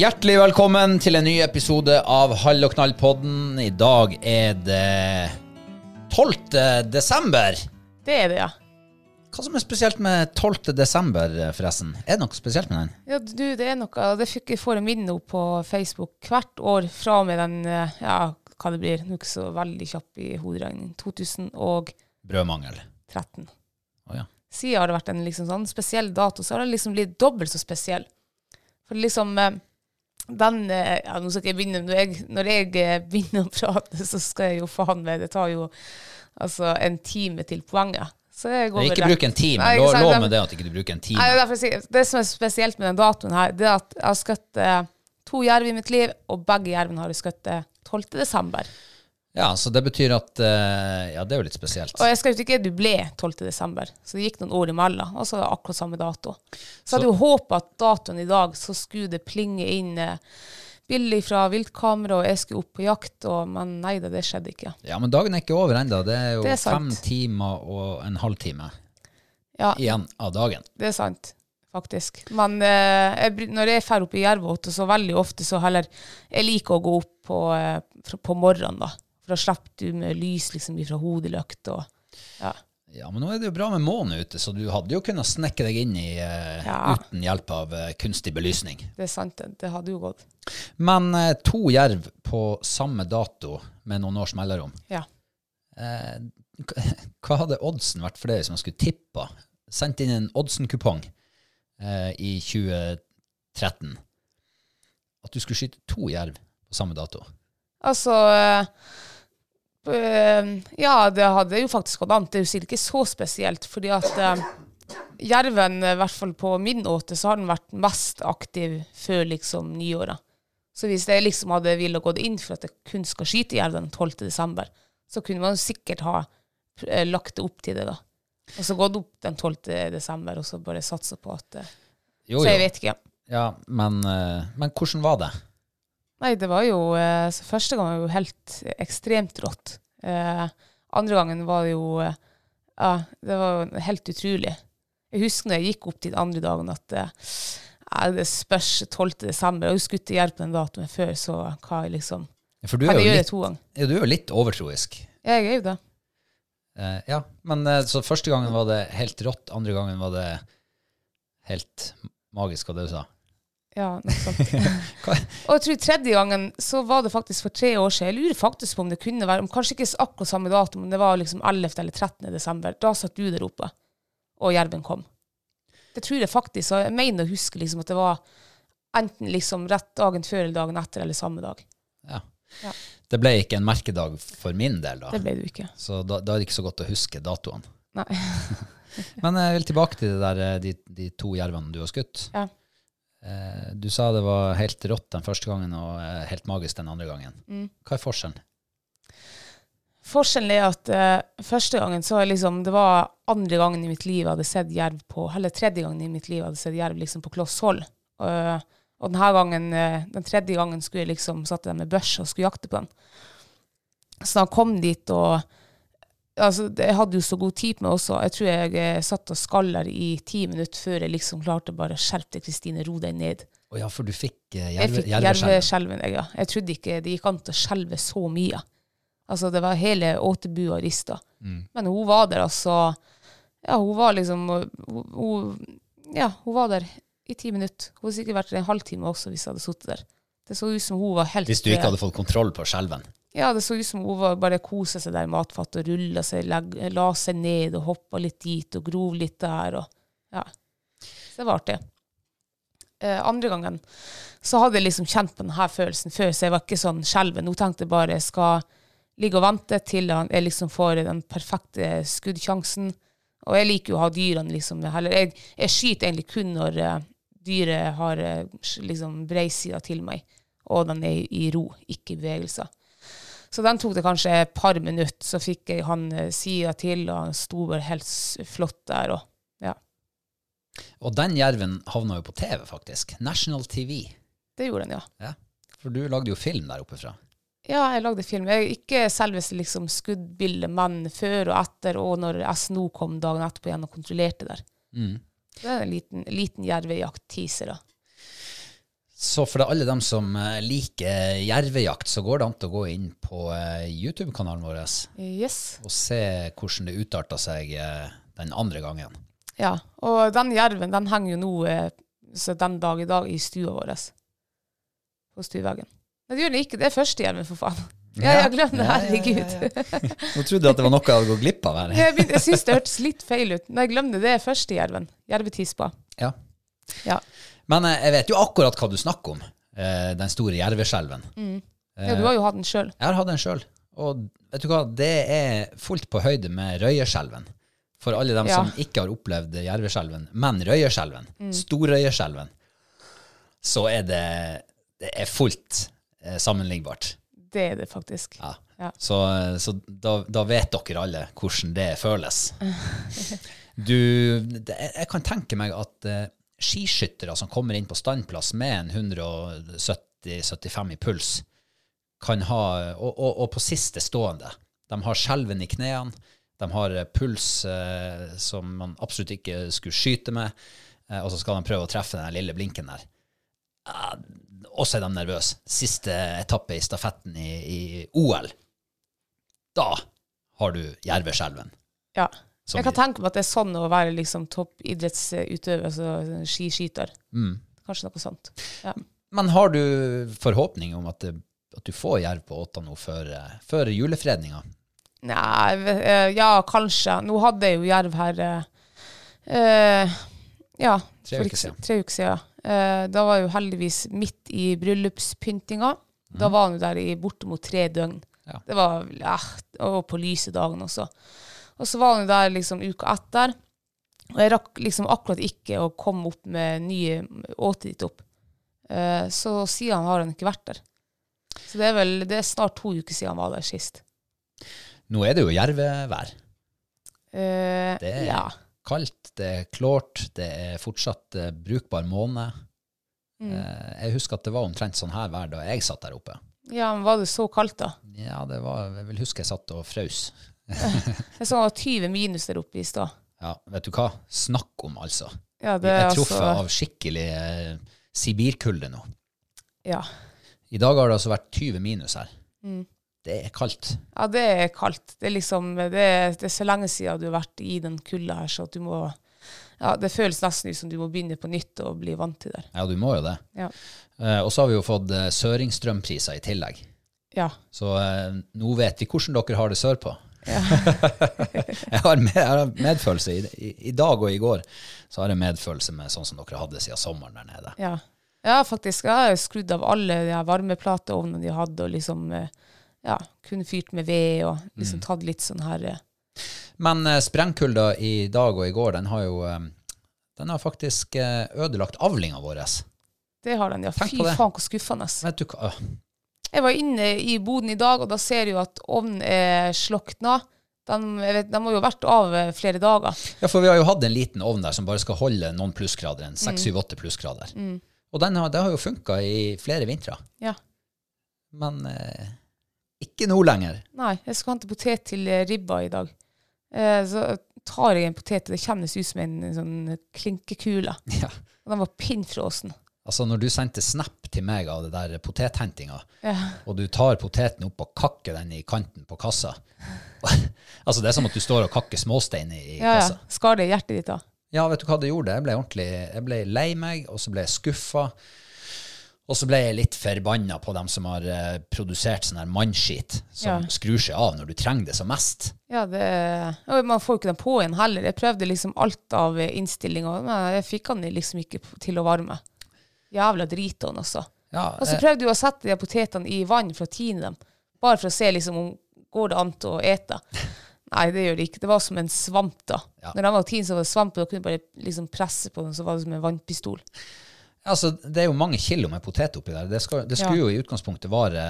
Hjertelig velkommen til en ny episode av Hall og knall-podden. I dag er det 12. desember. Det er det, ja. Hva som er spesielt med 12. desember, forresten? Er det noe spesielt med den? Ja, du, det er noe Det fikk jeg får en minne opp på Facebook hvert år fra og med den eh, Ja, hva det blir. Nå er ikke så veldig kjapp i hoderegning. 2013. Brødmangel. Å ja. Siden har det vært en liksom sånn spesiell dato, så har det liksom blitt dobbelt så spesiell. For liksom eh, den eh, Ja, nå skal jeg begynne Når jeg, når jeg eh, begynner å prate, så skal jeg jo faen meg Det tar jo altså en time til poenget. Så jeg går ikke bruk en time. Nei, Lov, lov med det at ikke du bruker en time. Nei, det som er spesielt med den datoen her, det er at jeg har skutt eh, to jerv i mitt liv, og begge jervene har jeg skutt eh, 12. desember. Ja, så det betyr at eh, Ja, det er jo litt spesielt. Og jeg skal jo ikke du ble 12. desember, så det gikk noen år imellom, og så er det akkurat samme dato. Så så hadde jo håpet at datoen i dag, så skulle det plinge inn eh, bilder fra viltkamera, og jeg skulle opp på jakt, og, men nei da, det skjedde ikke. Ja, men dagen er ikke over ennå. Det er jo Det er fem timer og en halvtime Ja, igjen av dagen. det er sant, faktisk. Men eh, jeg, når jeg drar opp i Jervåt, så veldig ofte så heller Jeg liker å gå opp på, eh, på morgenen, da. For da slapp du med lys liksom fra hodelykt og ja. Ja, men nå er det jo bra med måne ute, så du hadde jo kunnet snekke deg inn i uh, Ja. uten hjelp av uh, kunstig belysning. Det er sant, det. Det hadde jo gått. Men uh, to jerv på samme dato med noen års mellomrom. Ja. Hva hadde oddsen vært for deg hvis man skulle tippa? Sendt inn en oddsen-kupong i 2013. At du skulle skyte to jerv på samme dato. Altså Ja, det hadde jo faktisk gått an. Det er jo ikke så spesielt, fordi at eh, jerven, i hvert fall på min åte, så har den vært mest aktiv før liksom nyåret. Så hvis jeg liksom hadde ville gått inn for at jeg kun skal skyte jerven den 12. desember, så kunne man sikkert ha eh, lagt det opp til det, da. Og så gått opp den 12. desember, og så bare satsa på at eh, Jo, Så jeg jo. vet ikke. Ja, men, eh, men hvordan var det? Nei, det var jo eh, så Første gang var jo helt ekstremt rått. Eh, andre gangen var det jo eh, Ja, det var helt utrolig. Jeg husker når jeg gikk opp til den andre dagen at eh, ja, det spørs 12. desember. Jeg har jo skutt i jerv på den datoen før, så hva jeg liksom For du er jo litt, ja, du er jo litt overtroisk. Jeg er jo det. Eh, ja, men så første gangen var det helt rått, andre gangen var det helt magisk, hva det du sa. Ja. Og jeg tror tredje gangen så var det faktisk for tre år siden. Jeg lurer faktisk på om det kunne være, om kanskje ikke akkurat samme dato, men det var liksom 11. eller 13. desember. Da satt du der oppe, og jerven kom. Det tror jeg faktisk, og jeg mener å huske liksom at det var enten liksom rett dagen før eller dagen etter, eller samme dag. Ja. Ja. Det ble ikke en merkedag for min del, da. Det ble det ikke. Så da, da er det ikke så godt å huske datoene. Nei. Men jeg vil tilbake til det der, eh, de, de to jervene du har skutt. Ja. Eh, Du sa det var helt rått den første gangen og eh, helt magisk den andre gangen. Mm. Hva er forskjellen? Forskjellen er at uh, første gangen så liksom, det var andre gangen i mitt liv jeg hadde sett jerv på, eller tredje gangen i mitt liv jeg hadde sett jerv liksom på kloss hold. Og, og denne gangen, uh, den tredje gangen skulle jeg liksom satt jeg med børs og skulle jakte på den. Så da kom dit og altså, Jeg hadde jo så god tid på meg også. Jeg tror jeg eh, satt og skaller i ti minutter før jeg liksom klarte bare å skjerpe deg, Kristine, ro deg ned. Å ja, for du fikk eh, Jeg fikk jerveskjelven. jerveskjelven, jeg, ja. Jeg trodde ikke det gikk an til å skjelve så mye. Altså, det var hele åtebua rista. Mm. Men hun var der, altså. Ja, hun var liksom hun, hun, Ja, hun var der i ti minutter. Hun hadde sikkert vært der en halvtime også hvis jeg hadde sittet der. Det så ut som hun var helt Hvis du ikke hadde fått kontroll på skjelven. Ja, det så ut som hun var bare kosa seg der i matfatet og rulla seg, la seg ned og hoppa litt dit og grov litt der. Og, ja. Så det var artig. Eh, andre gangen så hadde jeg liksom kjent på denne følelsen før, så jeg var ikke sånn skjelven. Nå tenkte jeg bare jeg skal ligge og vente til jeg liksom får den perfekte skuddsjansen. Og jeg liker jo å ha dyrene liksom heller. jeg, jeg skyter egentlig kun når uh, dyret har uh, liksom breisida til meg, og den er i ro, ikke i bevegelser. Så den tok det kanskje et par minutter, så fikk jeg han eh, sida til, og han sto bare helt flott der. Og, ja, Og den jerven havna jo på TV, faktisk. National TV. det gjorde den, ja. Ja. For du lagde jo film der oppe fra. Ja, jeg lagde film. Jeg, ikke selveste liksom, skuddbildet, men før og etter, og når SNO kom dagen etterpå igjen og kontrollerte der. Mm. Det er en liten, liten jervejakt-teaser, da. Så for alle dem som eh, liker jervejakt, så går det an til å gå inn på eh, YouTube-kanalen vår Yes. og se hvordan det utarta seg eh, den andre gangen. Ja, og den jerven, den henger jo nå så den dag i dag i stua vår. På stueveggen. Nei, det gjør den ikke. Det er første jerven, for faen. Ja, jeg glemte det. Herregud. Nå trodde jeg at det var noe jeg hadde gått glipp av her. Jeg, jeg syns det hørtes litt feil ut. Nei, glem det. Det er første jerven. Jervetispa. Ja. Ja. Men eh, jeg vet jo akkurat hva du snakker om. eh, Den store jerveskjelven. ja, du har jo hatt den sjøl. Jeg har hatt den sjøl. Og vet du hva, det er fullt på høyde med røyeskjelven. For alle dem Ja. som ikke har opplevd jerveskjelven, men røyeskjelven, storrøyeskjelven, så er det, det er fullt eh, sammenlignbart. Det er det faktisk. Ja. Ja. Så, så da, da vet dere alle hvordan det føles. Du, det, jeg kan tenke meg at skiskyttere som kommer inn på standplass med en 170-75 i puls, kan ha, og, og, og på siste stående, de har skjelven i knærne, de har puls eh, som man absolutt ikke skulle skyte med, eh, og så skal de prøve å treffe den lille blinken der. Eh, og så er de nervøse. Siste etappe i stafetten i, i OL. Da har du jerveskjelven. Ja. Jeg kan tenke meg at det er sånn å være liksom toppidrettsutøver, altså skiskyter. Mm. Kanskje noe sånt. Ja. Men har du forhåpning om at, det, at du får jerv på åtta nå før, før julefredninga? Nei, eh, ja, kanskje. Nå hadde jeg jo jerv her eh, eh, Ja. Tre uker siden. Tre uker siden. Eh, da var jeg jo heldigvis midt i bryllupspyntinga. Da var han jo der i bortimot tre døgn. Ja. Det var ja, Og på lyse dagen også. Og så var jo der liksom uka etter. Og jeg rakk liksom akkurat ikke å komme opp med nye åte dit opp. Eh, så siden har han ikke vært der. Så det er vel det er snart to uker siden han var der sist. Nå er det jo jervevær. Uh, Det er Ja. kaldt, det er klart, det er fortsatt eh, brukbar måned. Mm. Jeg husker at det var omtrent sånn her vær da jeg satt der oppe. ja, men var det så kaldt, da? Ja, det var, jeg vil huske jeg satt og frøs. Jeg er sånn at 20 minus der oppe i stad. Ja, vet du hva? Snakk om, altså. Ja, det Jeg er er truffet altså av skikkelig eh, sibirkulde nå. ja. I dag har det altså vært 20 minus her. Mm. Det er kaldt. ja, det er kaldt. Det er liksom det er, det er så lenge siden du har vært i den kulda her, så at du må ja, det føles nesten ut som du må begynne på nytt og bli vant til det. Ja, du må jo det. Ja. Eh, og så har vi jo fått eh, søringstrømpriser i tillegg. Ja. Så eh, nå vet vi hvordan dere har det sørpå. jeg, har med, jeg har medfølelse. I, i, dag og i går så har jeg medfølelse med sånn som dere hadde siden sommeren der nede. Ja. ja, faktisk. Jeg har skrudd av alle de varmeplateovnene de hadde, og liksom eh, ja, kun fyrt med ved og liksom tatt litt sånn her eh, Men eh, sprengkulda i dag og i går, den har jo eh, den har faktisk ødelagt avlinga vår. Det har den, ja. Tenk Fy faen, hvor skuffende. Vet du hva? Jeg var inne i boden i dag, og da ser jeg jo at ovnen er slokna. De, har jo vært av eh, flere dager. Ja, for vi har jo hatt en liten ovn der som bare skal holde noen plussgrader, en 6-7-8 plussgrader. Og den har, det har jo funka i flere vintre. Ja. Men eh, ikke nå lenger. Nei, jeg skal hente potet til eh, ribba i dag. Eh, så tar jeg en potet, og det kjennes ut som en, en sånn klinkekule. Ja. Og den var pinnfrosen. Altså, når du sendte snap til meg av det der potethentinga, Ja. og du tar poteten opp og kakker den i kanten på kassa Altså, det er som at du står og kakker småstein i, i Ja, ja. Skar det i hjertet ditt, da? Ja, vet du hva det gjorde? Jeg ble ordentlig Jeg ble lei meg, og så ble jeg skuffa. Og så ble jeg litt forbanna på dem som har uh, produsert sånn her mannskit som Ja. skrur seg av når du trenger det som mest. Ja, det, man får jo ikke den på igjen heller. Jeg prøvde liksom alt av innstillinga, men jeg fikk den liksom ikke til å varme. Jævla driton, også. Ja, Og så eh, prøvde du å sette de potetene i vann for å tine dem, bare for å se liksom om går det an å ete. Nei, det gjør det ikke. Det var som en svamp, da. Ja. Når den var tine, så var det svamp, og da kunne du bare liksom presse på den, så var det som en vannpistol. altså, det er jo mange kilo med potet oppi der. Det, skal, det skulle Ja. jo i utgangspunktet vare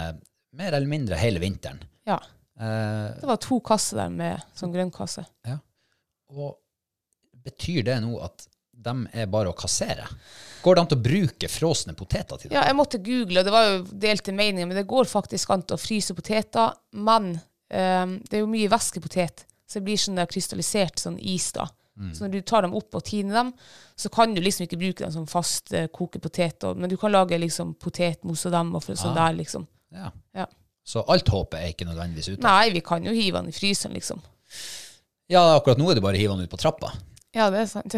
mer eller mindre hele vinteren. Ja. Eh, Det var to kasser der med sånn grønnkasse. ja. Og betyr det nå at de er bare å kassere? Går det an til å bruke frosne poteter til det? Ja, jeg måtte google, og det var jo delte meninger, men det går faktisk an til å fryse poteter. Men um, det er jo mye væskepotet, så det blir sånn der krystallisert sånn is da. Så når du tar dem opp og tiner dem, så kan du liksom ikke bruke dem som fast uh, kokepotet, og- men du kan lage liksom potetmos av dem og sånn sånn der liksom. Ja. Ja. Så alt håpet er ikke nødvendigvis ute? Nei, vi kan jo hive den i fryseren liksom. Ja, akkurat nå er det bare å hive den ut på trappa. Ja, det er sant.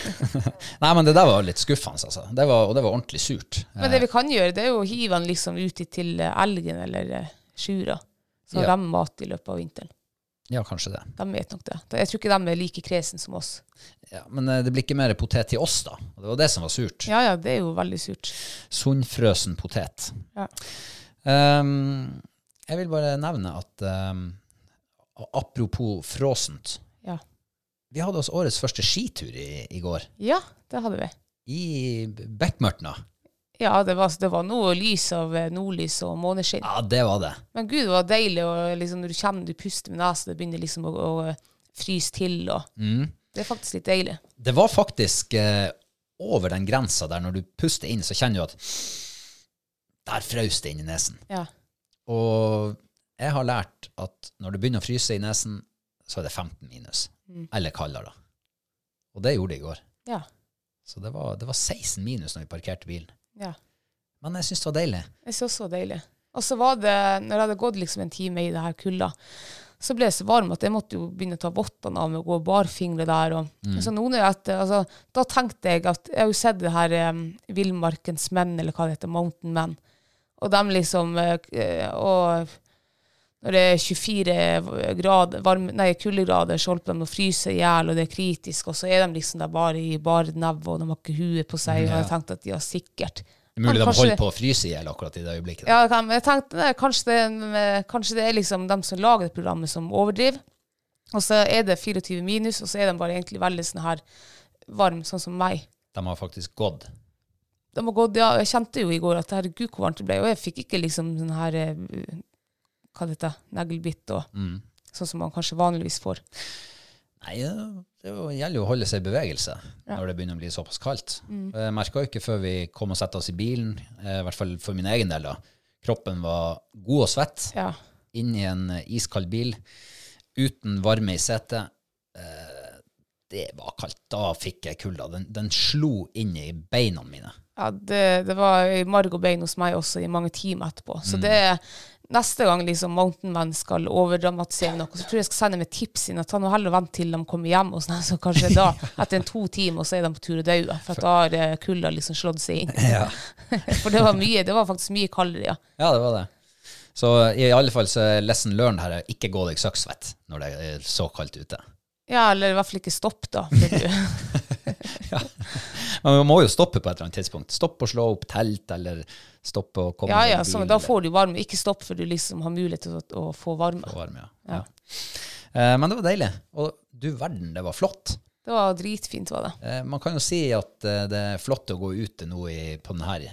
Nei, men det der var litt skuffende, altså. Det var, og det var ordentlig surt. Men det vi kan gjøre, det er jo å hive den liksom ut til eh, elgen eller uh, sjura. Så Ja. har de mat i løpet av vinteren. Ja, kanskje det. De vet nok det. Jeg tror ikke de er like kresen som oss. Ja, men eh, det blir ikke mer potet til oss, da. Det var det som var surt. Ja, ja, det er jo veldig surt. Sunnfrøsen potet. Ja. Um, jeg vil bare nevne at um, apropos fråsent Ja. Vi hadde oss årets første skitur i, i går. Ja, det hadde vi. I Bekkmørtna. Ja, det var, det var noe lys av eh, nordlys og måneskinn. Ja, det var det. Men gud, det var deilig, og liksom når du kjenner du puster med nesa, det begynner liksom å, å fryse til, og Mm. det er faktisk litt deilig. Det var faktisk eh, over den grensa der når du puster inn, så kjenner du at der frøs det inn i nesen. Ja. Og jeg har lært at når det begynner å fryse i nesen, så er det 15 minus. Eller kaldere, da. Og det gjorde det i går. Ja. Så det var, det var 16 minus når vi parkerte bilen. ja. Men jeg syns det var deilig. Jeg synes også det var deilig. Og så var det, når jeg hadde gått liksom en time i det her kulda, så ble jeg så varm at jeg måtte jo begynne å ta vottene av meg og gå barfingre der. Og, så noen er at, altså, da tenkte jeg at Jeg har jo sett det her um, Villmarkens menn, eller hva det heter, Mountain Men. Og de liksom uh, Og når det er 24 grader, varme, nei, kuldegrader, så holder de å fryse i hjel, og det er kritisk, og så er de liksom der bare i bare neve, og de har ikke huet på seg. Og jeg tenkte at de har sikkert. Det er mulig de holder på å fryse i hjel akkurat i det øyeblikket. da. ja, jeg tenkte nei, kanskje, det, kanskje det er liksom dem som lager det programmet som overdriver. Og så er det 24 minus, og så er de bare egentlig veldig sånn her varm, sånn som meg. De har faktisk gått. De har gått, ja, jeg kjente jo i går at herregud hvor varmt det ble, og jeg fikk ikke liksom sånn her eh, Hva det heter Neglbitt og Mm. sånn som man kanskje vanligvis får. Nei, det gjelder jo å holde seg i bevegelse Ja. når det begynner å bli såpass kaldt. Jeg merka ikke før vi kom og satte oss i bilen, eh, i hvert fall for min egen del, da. Kroppen var god og svett Ja. inn i en iskald bil uten varme i setet. Eh, det var kaldt. Da fikk jeg kulda. Den, den slo inn i beina mine. Ja, det, det var marg og bein hos meg også i mange timer etterpå. Så det neste gang liksom Mountainman skal overdramatisere noe, så tror jeg jeg skal sende dem et tips inn at ta nå heller vent til de kommer hjem, og sånn, så kanskje da, etter en to timer, så er de på tur å dø. For da har eh, kulda liksom slått seg inn. Ja. For det var mye, det var faktisk mye kaldere, ja. ja, det var det. Så i alle fall så er lesson learned her er ikke gå deg søkksvett når det er så kaldt ute. Ja, eller i hvert fall ikke stopp, da. Men man må jo stoppe på et eller annet tidspunkt. Stoppe å slå opp telt, eller stoppe å komme ja, ja, bil, så, da får du varme. Ikke stopp før du liksom har mulighet til å, å få varme. få varme. Ja. Ja. Eh, men det var deilig. Og du verden, det var flott. Det var dritfint, var det. Eh, man kan jo si at eh, det er flott å gå ute nå i, på denne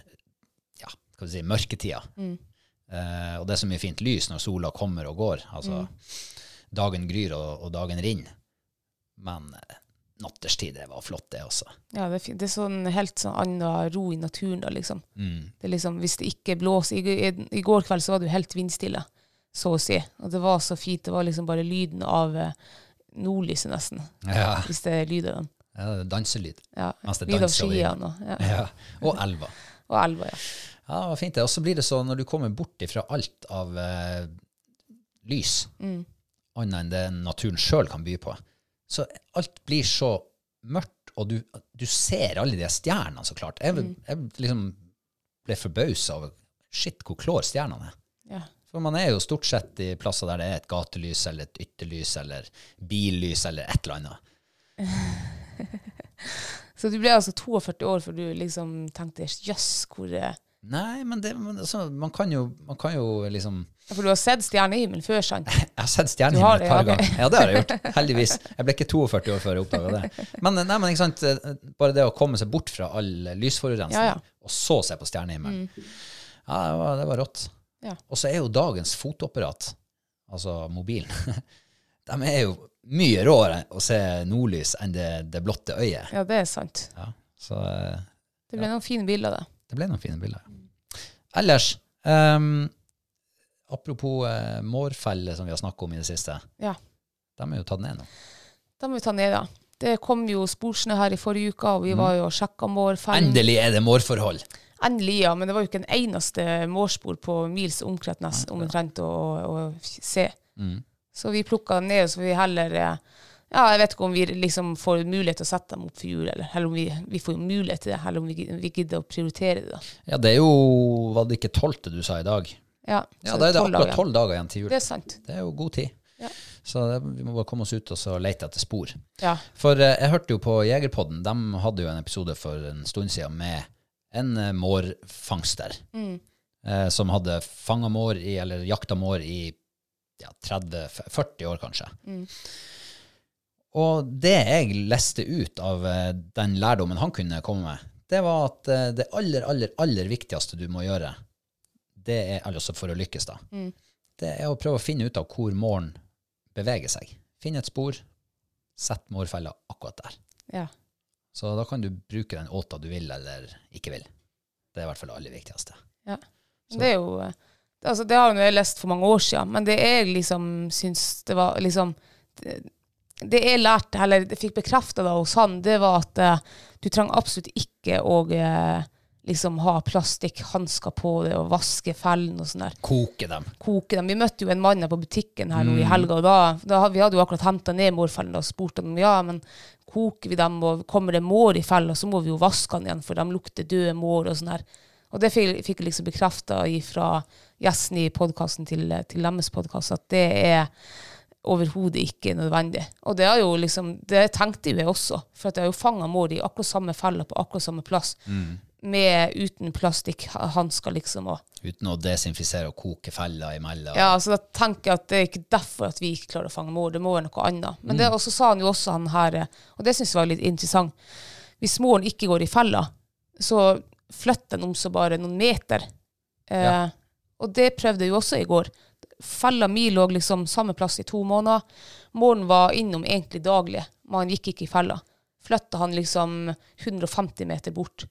ja, skal vi si, mørketida. Eh, og det er så mye fint lys når sola kommer og går. Altså, dagen gryr og, og dagen rinner. Men natterstid, det var flott, det også. Ja, det er, fint. det er sånn helt sånn annen ro i naturen da, liksom. Mm. Det er liksom, hvis det ikke blåser I, i, går kveld så var det jo helt vindstille, så å si. Og det var så fint. Det var liksom bare lyden av eh, nordlyset, nesten. Ja, Hvis det er lyd av dem. ja det er danselyd. Ja. Lyd av skiene og, ja. Ja. Og elva. og elva, ja. Ja, det var fint. Og så blir det sånn når du kommer bort ifra alt av eh, lys, Mm. annet enn det naturen sjøl kan by på, så alt blir så mørkt, og du, du ser alle de stjernene, så klart. Jeg, Mm. jeg liksom ble forbausa over shit, hvor klår stjernene er. ja. For man er jo stort sett i plasser der det er et gatelys eller et ytterlys eller billys eller et eller annet. Så du ble altså 42 år før du liksom tenkte jøss, hvor er Nei, men, det, men altså, man, kan jo, man kan jo liksom Ja, For du har sett stjernehimmelen før, sant? Jeg har sett stjernehimmel et par ja, ganger. Ja, det har jeg gjort. Heldigvis. Jeg ble ikke 42 år før jeg oppdaga det. Men, nei, men ikke sant? bare det å komme seg bort fra all lysforurensning, Ja, ja. og så se på stjernehimmelen, ja, det var, det var rått. Ja. Og så er jo dagens fotoapparat, altså mobilen, de er jo mye råere å se nordlys enn det, det blotte øyet. Ja, det er sant. Ja, så eh, Det ble noen fine bilder av det. ble noen fine bilder. Ellers, um, apropos uh, mårfeller som vi har snakket om i det siste, Ja. de er jo tatt ned nå. Da må vi ta ned, da. Det kom jo sporsnø her i forrige uke, og vi var jo og sjekka mårfellen. Endelig er det mårforhold! Endelig, ja. Men det var jo ikke en eneste mårspor på mils omkrets omtrent å, å se. Mm. Så vi plukka den ned, så vi heller eh, Ja, jeg vet ikke om vi liksom får mulighet til å sette dem opp for jul, eller, eller om vi, vi får mulighet til det, eller om vi, vi gidder å prioritere det, da. Ja, det er jo Var det ikke tolvte du sa i dag? Ja, Ja, da er det akkurat tolv dager igjen til jul. Det er sant. Det er jo god tid. Ja. Så det, vi må bare komme oss ut og så lete etter spor. Ja. For eh, jeg hørte jo på Jegerpodden, de hadde jo en episode for en stund siden med en eh, mårfangster. Eh, som hadde fanga mår i, eller jakta mår i ja, 30-40 år, kanskje. Og det jeg leste ut av eh, den lærdommen han kunne komme med, det var at eh, det aller, aller, aller viktigste du må gjøre, det er, altså for å lykkes da, det er å prøve å finne ut av hvor målen beveger seg. Finn et spor, sett mårfella akkurat der. ja. Så da kan du bruke den åta du vil eller ikke vil. Det er i hvert fall det aller viktigste. Ja. Det er jo eh, altså Det har jeg lest for mange år siden, men det jeg liksom syns det var liksom Det, jeg lærte, eller jeg fikk bekrefta hos han, det var at uh, du trenger absolutt ikke å uh, liksom ha plastikkhansker på det og vaske fellene og sånn der. Koke dem. Koke dem. Vi møtte jo en mann her på butikken her nå i helga, og da, da vi hadde jo akkurat henta ned mårfellen og spurt om ja, men koker vi dem, og kommer det mår i fella, så må vi jo vaske den igjen, for de lukter døde mår og sånn her. Og det fikk, fikk jeg liksom bekrefta fra gjesten i podkasten til, til deres podkast, at det er overhodet ikke nødvendig. Og det er jo liksom, det tenkte jeg også, for at jeg har jo fanga mor i akkurat samme felle på akkurat samme plass, med uten plastikkhansker, liksom. og Uten å desinfisere og koke feller imellom. ja, så da tenker jeg at det er ikke derfor at vi ikke klarer å fange mor, det må være noe annet. Men det, og så sa han jo også han her, og det synes jeg var litt interessant, hvis moren ikke går i fella, så flytter den om så bare noen meter. Eh, Ja. Og det prøvde jeg jo også i går. Fella mi lå liksom samme plass i to måneder. Måren var innom egentlig daglig, men han gikk ikke i fella. Flytta han liksom 150 meter bort,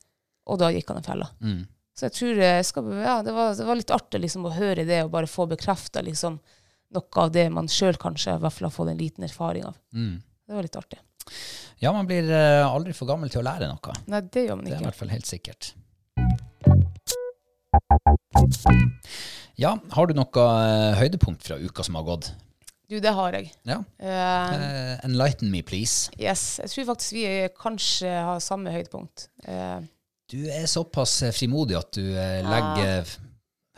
og da gikk han i fella. Mm. Så jeg tror jeg skal, ja, det, var, det var litt artig liksom, å høre det og bare få bekrefta liksom, noe av det man sjøl kanskje i hvert fall har fått en liten erfaring av. Mm. Det var litt artig. Ja, man blir eh, aldri for gammel til å lære noe. Nei, det gjør man ikke. Det er i hvert fall helt sikkert. Ja, har du noe eh, høydepunkt fra uka som har gått? Du, det har jeg. Ja. Eh, enlighten me, please. yes. Jeg tror faktisk vi kanskje har samme høydepunkt. Uh, Du er såpass frimodig at du legger uh,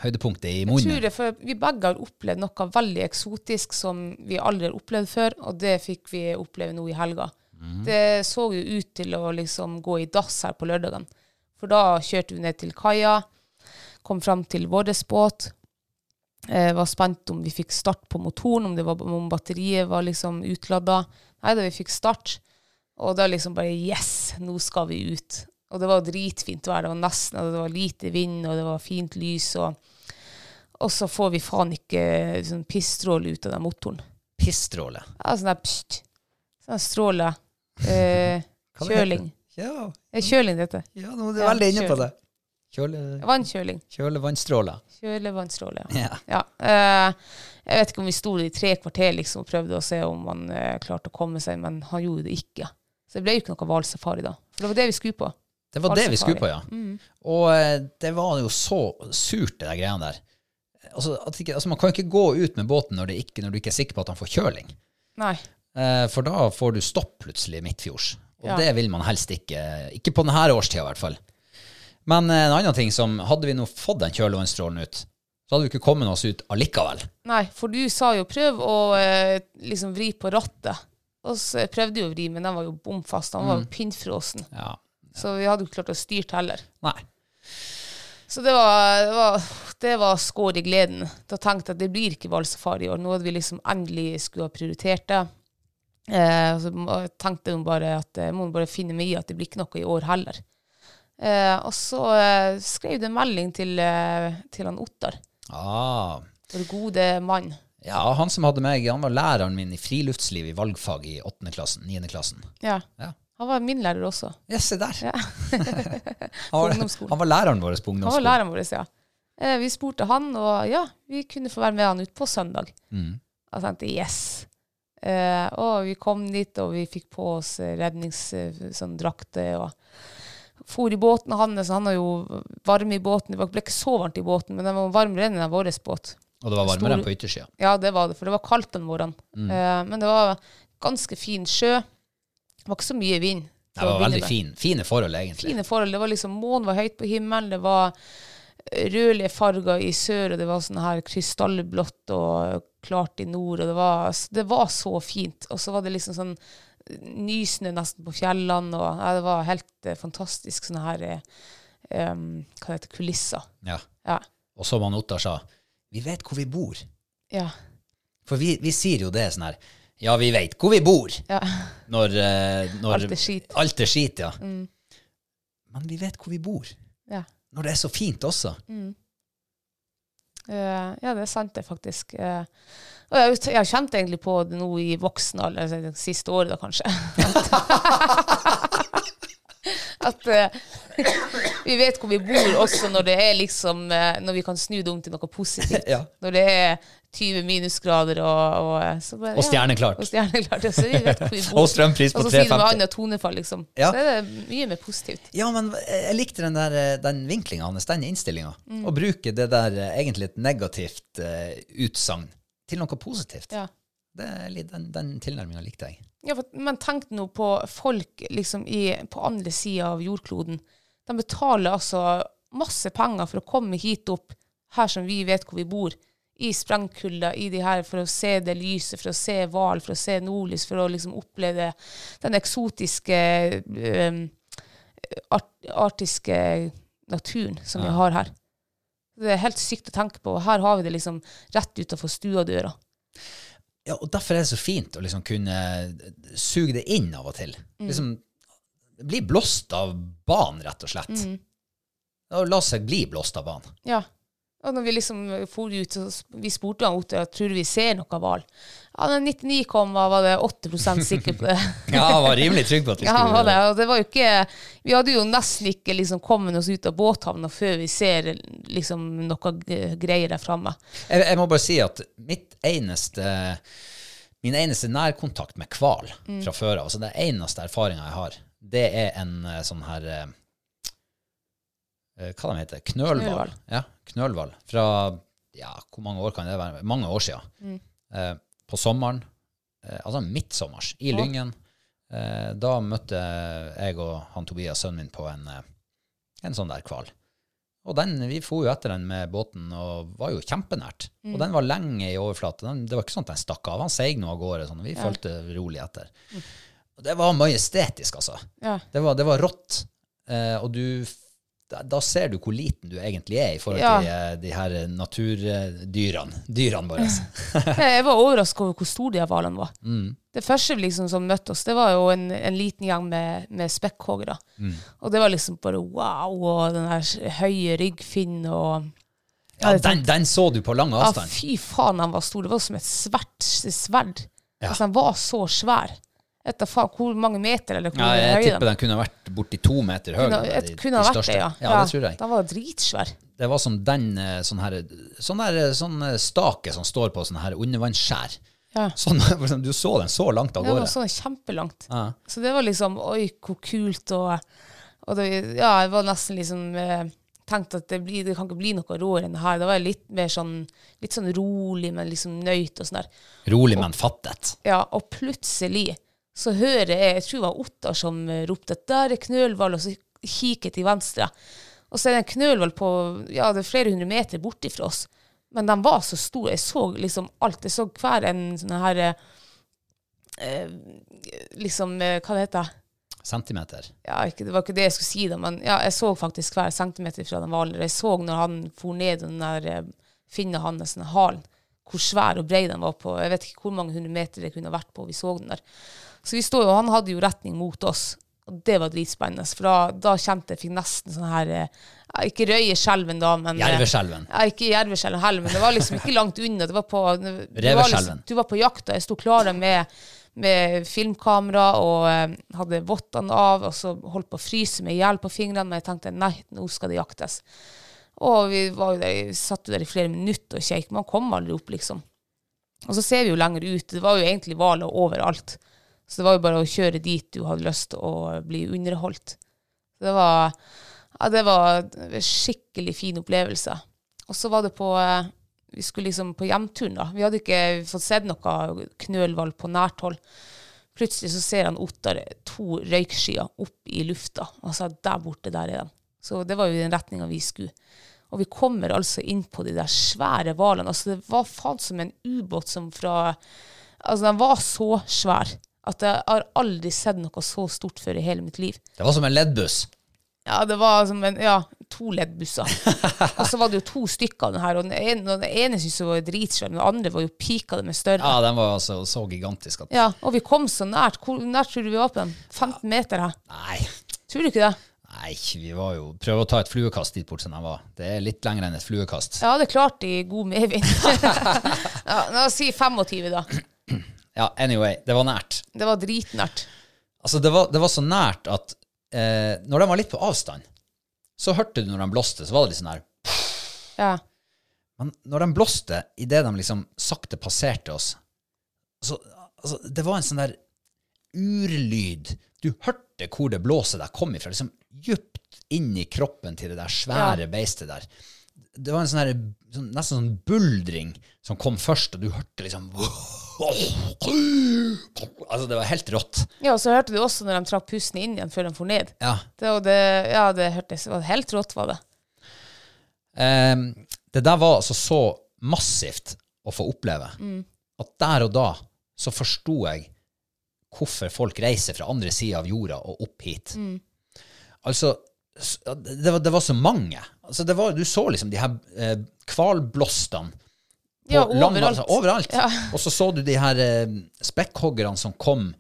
høydepunktet i munnen. jeg tror det, for Vi begge har opplevd noe veldig eksotisk som vi aldri har opplevd før, og det fikk vi oppleve nå i helga. Det så jo ut til å liksom gå i dass her på lørdagen. For da kjørte vi ned til kaia, kom fram til vår båt. Eh, var spent om vi fikk start på motoren, om, det var, om batteriet var liksom utladda. Nei da, vi fikk start. Og da liksom bare Yes, nå skal vi ut. Og det var dritfint vær. Det var nesten, og det var lite vind, og det var fint lys. Og, og så får vi faen ikke sånn pissstråle ut av den motoren. Pissstråle. Ja, sånn der pst. Sånn stråle. Eh, kjøling. Ja, Er kjøling dette? ja nå er du veldig inne på det. Kjøle, Vannkjøling. kjølevannstråler. Kjølevannstråle, ja. Ja. ja. Uh, jeg vet ikke om vi sto i tre kvarter liksom, og prøvde å se om han uh, klarte å komme seg, men han gjorde det ikke. Så det ble jo ikke noe hvalsafari da. For det var det vi skulle på. Det var det vi skulle på, ja. Mm. Og uh, det var jo så surt, det der greiene der. Altså, ikke, altså, man kan jo ikke gå ut med båten når, det ikke, når du ikke er sikker på at han får kjøling. Nei. Eh, for da får du stopp plutselig midtfjords. Og Ja. det vil man helst ikke. Ikke på denne årstida, i hvert fall. Men eh, en annen ting som Hadde vi nå fått den kjølevannstrålen ut, så hadde vi ikke kommet oss ut allikevel. Nei, for du sa jo prøv å eh, liksom vri på rattet. Og så prøvde jo å vri, men den var jo bom fast. Den var jo pinnfrosen. Ja. Så vi hadde jo ikke klart å styrt heller. Nei. Så det var, det var, det var skår i gleden. Da tenkte jeg at det blir ikke hvalsafari i år. Nå hadde vi liksom endelig skulle ha prioritert det. Eh, så tenkte hun bare at jeg må bare finne meg i at det blir ikke noe i år heller. Eh, og så eh, skrev det en melding til, eh, til han Ottar, Ah. vår gode mann. Ja, han som hadde meg, han var læreren min i friluftsliv i valgfag i 8. klassen, 9. klassen. Ja. Ja. Han var min lærer også. Ja, se der. Ja. Han var, ungdomsskolen. han var læreren vår på Han var læreren vår, ja. Eh, vi spurte han, og ja, vi kunne få være med han ut på søndag. Mm. Jeg tenkte yes. Eh, og vi kom dit, og vi fikk på oss redningsdrakter sånn, og for i båten hans. Han har jo varme i båten. Det ble ikke så varmt i båten, men den var varmere enn vår båt. Og det var varmere enn på yttersida. Ja, det var det, for det var kaldt den morgenen. Eh, men det var ganske fin sjø. Det var ikke så mye vind. Det var veldig fin, fine forhold, egentlig. Fine forhold. Det var liksom, Månen var høyt på himmelen. Det var rødlige farger i sør, og det var sånn her krystallblått og klart i nord. og Det var, det var så fint. Og så var det liksom sånn nysnø nesten på fjellene. og ja, Det var helt eh, fantastisk sånne her eh, em, Hva heter kulisser. Ja. Ja. Og som han Ottar sa, vi vet hvor vi bor. Ja. For vi, vi sier jo det sånn her, ja, vi vet hvor vi bor, ja. når, eh, når Alt er skit. Mm. Alt er skit, ja. Men vi vet hvor vi bor, ja. når det er så fint også. Eh, ja, det er sant, det, faktisk. Eh, og jeg, jeg har kjent egentlig på det nå i voksen alder, altså det siste året, da kanskje. At uh, vi vet hvor vi bor, også når det er liksom uh, Når vi kan snu det om til noe positivt. Ja. Når det er 20 minusgrader og, og, eh, så bare, Og stjerneklart. Og stjerneklart. altså, vi vet hvor vi bor. Og strømpris på 3,50. Og så sier du med 350. annet tonefall, liksom. Ja. Så er det mye mer positivt. Ja, men jeg likte den, der, den vinklinga hans, den innstillinga. Mm. Å bruke det der egentlig et negativt uh, utsagn til noe positivt. Ja. Det, er den den tilnærminga likte jeg. Ja, for, men tenk nå på folk liksom i, på andre sida av jordkloden. De betaler altså masse penger for å komme hit opp, her som vi vet hvor vi bor. I sprengkulda, i de her, for å se det lyset, for å se hval, for å se nordlys, for å liksom oppleve den eksotiske um, art, artiske naturen som vi har her. Det er helt sykt å tenke på. Her har vi det liksom rett utafor stuedøra. Ja, og derfor er det så fint å liksom kunne suge det inn av og til. Mm. Liksom bli blåst av banen, rett og slett. Mm. Og la seg bli blåst av banen. Ja. Og når vi liksom for ut, så vi spurte han Otto tror vi ser noe hval. Ja, er 99, var det 8% sikker på det. Ja, han var rimelig trygg på at vi ja, han skulle var det. Og det var jo ikke Vi hadde jo nesten ikke liksom kommet oss ut av båthavna før vi ser liksom noe greier der framme. jeg, jeg må bare si at mitt eneste min eneste nærkontakt med hval Mm. fra før av, altså den eneste erfaringa jeg har, det er en eh, sånn her eh, eh, Hva de heter. Knølhval. Ja, knølhval. Fra ja, hvor mange år kan det være? Mange år siden. Eh, på sommeren, eh, altså midtsommers, i Lyngen. Eh, da møtte jeg og han Tobias, sønnen min, på en, eh, en sånn der hval. Og den, vi for jo etter den med båten og var jo kjempenært. Og den var lenge i overflate. Den, det var ikke sånn at den stakk av. Han seig nå av gårde. Sånn, vi fulgte rolig etter. Og det var majestetisk, altså. Ja. Det var, det var rått. Eh, og du da, ser du hvor liten du egentlig er i forhold Ja. til eh, de her naturdyrene. Dyrene våre. Jeg var overraska over hvor store de hvalene var. Mm. Det første vi liksom som møtte oss, det var jo en, en liten gjeng med, med spekkhoggere. Mm. Og det var liksom bare wow, og den der høye ryggfinnen og Ja, den, den så du på lang avstand. Ja, fy faen, han var stor. Det var som et svært sverd. Ja. Altså, han var så svær. Vet da hvor mange meter eller hvor Ja, jeg jeg tipper den kunne vært borti to meter høy. Kunne, de- et, de kunne ha vært det, ja. Ja, det tror jeg. Den var dritsvær. Det var som den eh, sånn her, sånn der, eh, sånn eh, stake som står på sånn her undervannsskjær. Ja. Sånn, du så den så langt av Det var sånn kjempelangt. Ja. Så det var liksom Oi, hvor kult. Og, og det, ja, jeg var nesten liksom tenkt Tenkte at det, blir, det kan ikke bli noe råere enn det her. Da var jeg litt mer sånn litt sånn rolig, men liksom nøyt og sånn der. Rolig, men fattet. Ja, og plutselig så hører jeg Jeg tror det var Ottar som eh, ropte at der er knølhval, og så kikker jeg til venstre. Og så er det en knølhval på ja, det er flere hundre meter borti fra oss. Men de var så store. Jeg så liksom alt. Jeg så hver en sånn her eh, eh, Liksom, eh, hva det heter Centimeter. ja, ikke, Det var ikke det jeg skulle si, da, men ja, jeg så faktisk hver centimeter fra den hvalen. Jeg så når han for ned den der eh, finna hans den halen, hvor svær og brei den var på. Jeg vet ikke hvor mange hundre meter det kunne vært på. Vi så den der. Så vi står jo, Han hadde jo retning mot oss, og det var dritspennende. For da, da kjente jeg fikk nesten sånn her eh, Ikke røyeskjelven, da, men eh, Jerveskjelven. ja, ikke jerveskjelven heller, men det var liksom ikke langt unna. Det var på, det, Reveskjelven. liksom, du var på jakt, og jeg sto klar med, med filmkamera og eh, hadde vottene av, og så holdt på å fryse meg i hjel på fingrene, men jeg tenkte nei, nå skal det jaktes. Og vi var jo der, satt jo der i flere minutter og kjekk, man kom aldri opp, liksom. Og så ser vi jo lenger ut, det var jo egentlig hvaler overalt. Så det var jo bare å kjøre dit du hadde lyst til å bli underholdt. Det var, ja, det var skikkelig fin opplevelse. Og så var det på Vi skulle liksom på hjemturen, da. Vi hadde ikke fått sett noe knølhval på nært hold. Plutselig så ser han Ottar to røykskyer opp i lufta, og sa der borte, der er de. Så det var jo den retninga vi skulle. Og vi kommer altså inn på de der svære hvalene. Altså, det var faen som en ubåt som fra Altså, den var så svær at jeg har aldri sett noe så stort før i hele mitt liv. Det var som en leddbuss. Ja, det var som en, ja, to leddbusser. og så var det jo to stykker av den her, og den ene, og den ene syntes jeg var dritsvær, den andre var jo pika det med større. Ja, den var altså så gigantisk at Ja, og vi kom så nært. Hvor nært tror du vi var på den? 15 meter her. Nei. Tror du ikke det? Nei, vi var jo Prøv å ta et fluekast dit bort som den var. Det er litt lenger enn et fluekast. Ja, det klarte i god medvind. ja, la oss si 25, da. Ja, anyway, det var nært. Det var dritnært. Altså, det var, det var så nært at eh, når de var litt på avstand, så hørte du når de blåste, så var det litt sånn her Ja. Men når de blåste idet de liksom sakte passerte oss, så altså, Det var en sånn der urlyd. Du hørte hvor det blåset der kom ifra. Liksom djupt inn i kroppen til det der svære beistet der. Det var en sånn her, sånn, nesten sånn buldring som kom først, og du hørte liksom Altså, det var helt rått. ja, og så hørte du også når de trakk pusten inn igjen før de for ned. Ja. Det, det, ja, det hørtes helt rått, var det. Um, det der var altså så massivt å få oppleve at der og da så forsto jeg hvorfor folk reiser fra andre sida av jorda og opp hit. Altså, det var, det var så mange. Altså, det var, du så liksom de her eh, hvalblåstene Ja, lang- overalt. altså, overalt. Ja. Og så så du de her eh, spekkhoggerne som kom.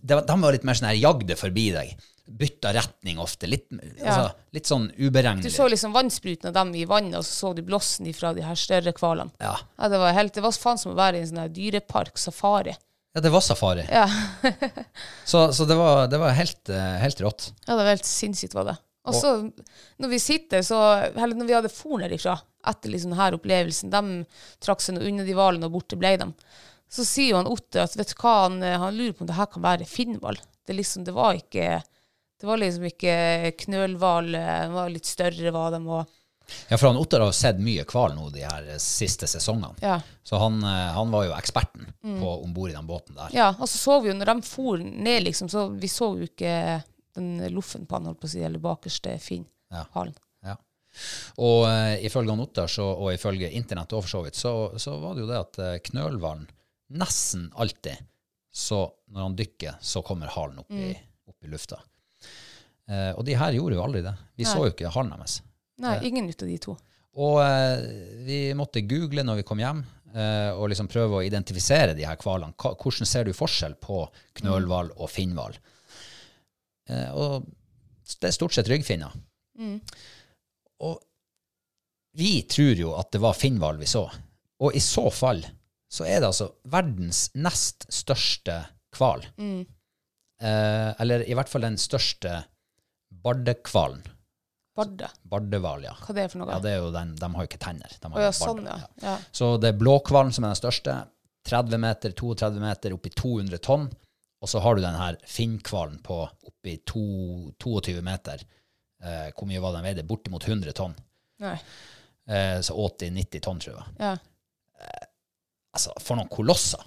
De, de var litt mer sånn her jagde forbi deg. Bytta retning ofte. Litt, altså, litt sånn Du så liksom vannspruten av dem i vannet, og så så du blåsen fra de her større hvalene. Ja. Ja, det var helt, det var faen som å være i en sånn her dyrepark, safari. Ja, det var safari. Ja. Så, så det var, det var helt, eh, helt rått. Ja, det var helt sinnssykt, var det. Og så, når vi sitter, så Eller når vi hadde for derifra, etter liksom denne opplevelsen, de trakk seg unna de hvalene, og borte ble dem. Så sier han Otte at vet du hva, han, han lurer på om det her kan være finnhval. Det, liksom, det var ikke Det var liksom ikke knølhval, den var litt større, var de. Og, Ja, for han Ottar har sett mye hval nå de her eh, siste sesongene. Ja. Så han, eh, han var jo eksperten på om bord i den båten der. Ja, og så så vi jo når de for ned, liksom, så vi så jo ikke loffen på han, holdt på å si, eller bakerste fin. Ja. Ja. Og uh, ifølge Ottar og ifølge internett også for så vidt, så, så var det jo det at uh, knølhvalen nesten alltid, så når han dykker, så kommer halen opp, i, opp i lufta. Eh, og de her gjorde jo aldri det. Vi Nei. så jo ikke halen deres. Nei, ingen ut av de to. Og eh, vi måtte google når vi kom hjem, eh, og liksom prøve å identifisere de her hvalene. Hvordan ser du forskjell på knølhval og finnhval? Eh, og det er stort sett ryggfinner. Og vi tror jo at det var finnhval vi så. Og i så fall så er det altså verdens nest største hval. Eh, eller i hvert fall den største bardehvalen. Barde. Bardehval, ja. Hva det er for noe? Ja, det er jo den, De har jo ikke tenner. De har oh, ja, sånn, ja. ja. Så det er blåhvalen som er den største. 30 meter, 32 meter, oppi 200 tonn. Og så har du den her finnhvalen på oppi to- 22 meter. Eh, hvor mye var den veide? Bortimot 100 tonn. Eh, så 80-90 tonn, tror jeg. Ja. Altså, for noen kolosser.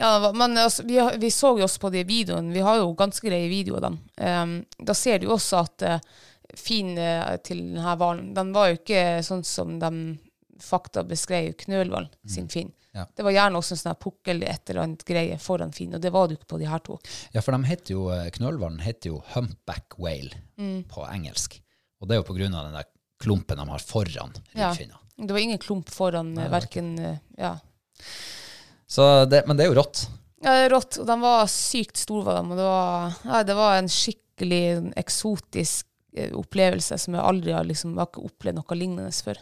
Ja, men altså, vi, vi så jo også på de videoene. Vi har jo ganske greie videoer av dem. Um, da ser du jo også at uh, fin uh, til denne hvalen, den var jo ikke sånn som de fakta beskrev knølhvalen sin fin. Ja. Det var gjerne også en sånn pukkel et eller annet greie foran Finn, og det var det jo ikke på de her to. Ja, for de heter jo, eh, knølhvalen heter jo humpback whale Mm. på engelsk. Og det er jo på grunn av den der klumpen de har foran Ja. Det var ingen klump foran uh, verken eh, ja. Så det, men det er jo rått. ja, det er rått. Og de var sykt store. Og det var, ja, det var en skikkelig eksotisk eh, opplevelse som jeg aldri har liksom, jeg har ikke opplevd noe lignende før.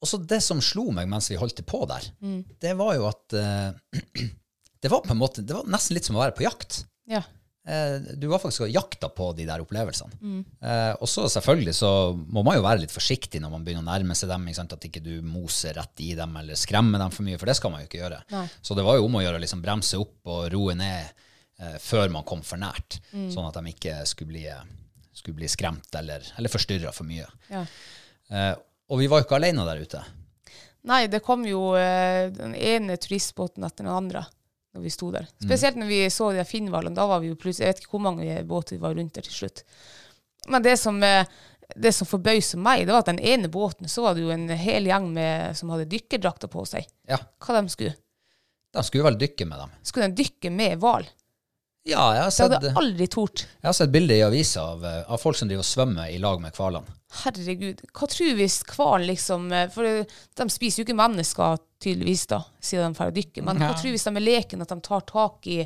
Og så det som slo meg mens vi holdt på der, Mm. det var jo at uh, det var på en måte, det var nesten litt som å være på jakt. Ja. Uh, du var faktisk og jakta på de der opplevelsene. Mm. Uh, og så selvfølgelig så må man jo være litt forsiktig når man begynner å nærme seg dem, ikke sant? at ikke du moser rett i dem eller skremmer dem for mye, for det skal man jo ikke gjøre. Nei. Så det var jo om å gjøre å liksom bremse opp og roe ned før man kom for nært, Mm. sånn at de ikke skulle bli, skulle bli skremt eller, eller forstyrra for mye. Ja. Og vi var jo ikke alene der ute. Nei, det kom jo eh, den ene turistbåten etter den andre når vi sto der. Spesielt når vi så de finnhvalene. Da var vi jo plutselig Jeg vet ikke hvor mange båter vi var rundt der til slutt. Men det som, eh, det som forbauset meg, det var at den ene båten, så var det jo en hel gjeng med, som hadde dykkerdrakter på seg. Ja, Hva de skulle? de skulle vel dykke med dem. Skulle de dykke med hval? Ja, jeg har sett, Det hadde aldri tort. jeg har sett bilder i avisa av, eh, av folk som driver og svømmer i lag med hvalene. Herregud. Hva tror hvis hvalen liksom eh, For de spiser jo ikke mennesker, tydeligvis, da, siden de får dykke. Men hva tror tror hvis de er leken, at de tar tak i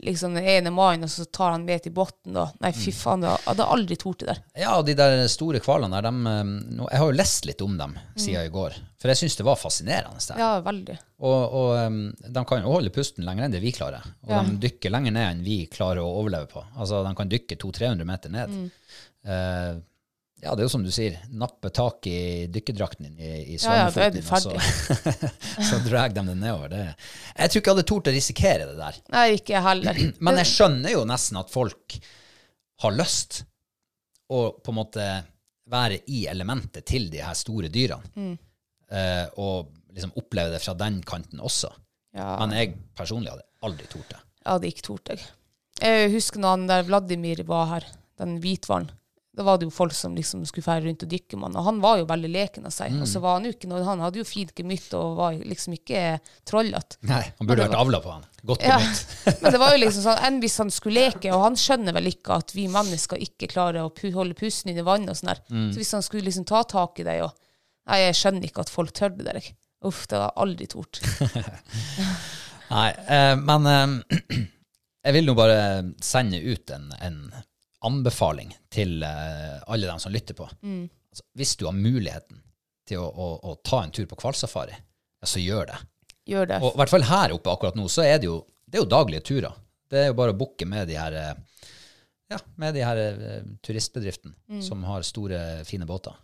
liksom den ene mannen, og så tar han med til bunnen, da? Nei, Mm. fy faen, jeg hadde aldri tort det der. Ja, og de der store hvalene der, dem, eh, jeg har jo lest litt om dem siden i går, for jeg syns det var fascinerende. Mm. Ja, veldig. Og, og de kan jo holde pusten lenger enn det vi klarer. Og Ja. de dykker lenger ned enn vi klarer å overleve på. Altså, de kan dykke 200-300 meter ned. Mm. Eh, ja, det er jo som du sier, nappe tak i dykkerdrakten din i, i Ja, ja, svømmefoten din, og så, så drar de det nedover. Det. Jeg tror ikke jeg hadde tort å risikere det der. Nei, ikke jeg heller. Men jeg skjønner jo nesten at folk har lyst å på en måte være i elementet til de her store dyrene. Mm. Eh, og liksom oppleve det fra den kanten også. Ja. Men jeg personlig hadde aldri tort det. Jeg hadde ikke tort det. Jeg husker når han der Vladimir var her, den hvithvalen. Da var det jo folk som liksom skulle fære rundt og dykke med han, og han var jo veldig leken av seg. Og så var han jo ikke noe, han hadde jo fint gemytt og var liksom ikke trollete. Nei, Han burde vært avla på han. Godt Ja. gemytt. Men det var jo liksom sånn, enn hvis han skulle leke, og han skjønner vel ikke at vi mennesker ikke klarer å pu holde pusten i vannet og sånn der. Så hvis han skulle liksom ta tak i deg og Nei, jeg skjønner ikke at folk tør det der. Uff, det hadde jeg aldri tort. Nei, eh, men eh, jeg vil nå bare sende ut en, en anbefaling til eh, alle dem som lytter på. Altså, hvis du har muligheten til å, å, å ta en tur på hvalsafari, ja, så gjør det. Gjør det. Og i hvert fall her oppe akkurat nå, så er det jo, det er jo daglige turer. Det er jo bare å booke med de her, eh, ja, med de her eh, turistbedriftene som har store, fine båter.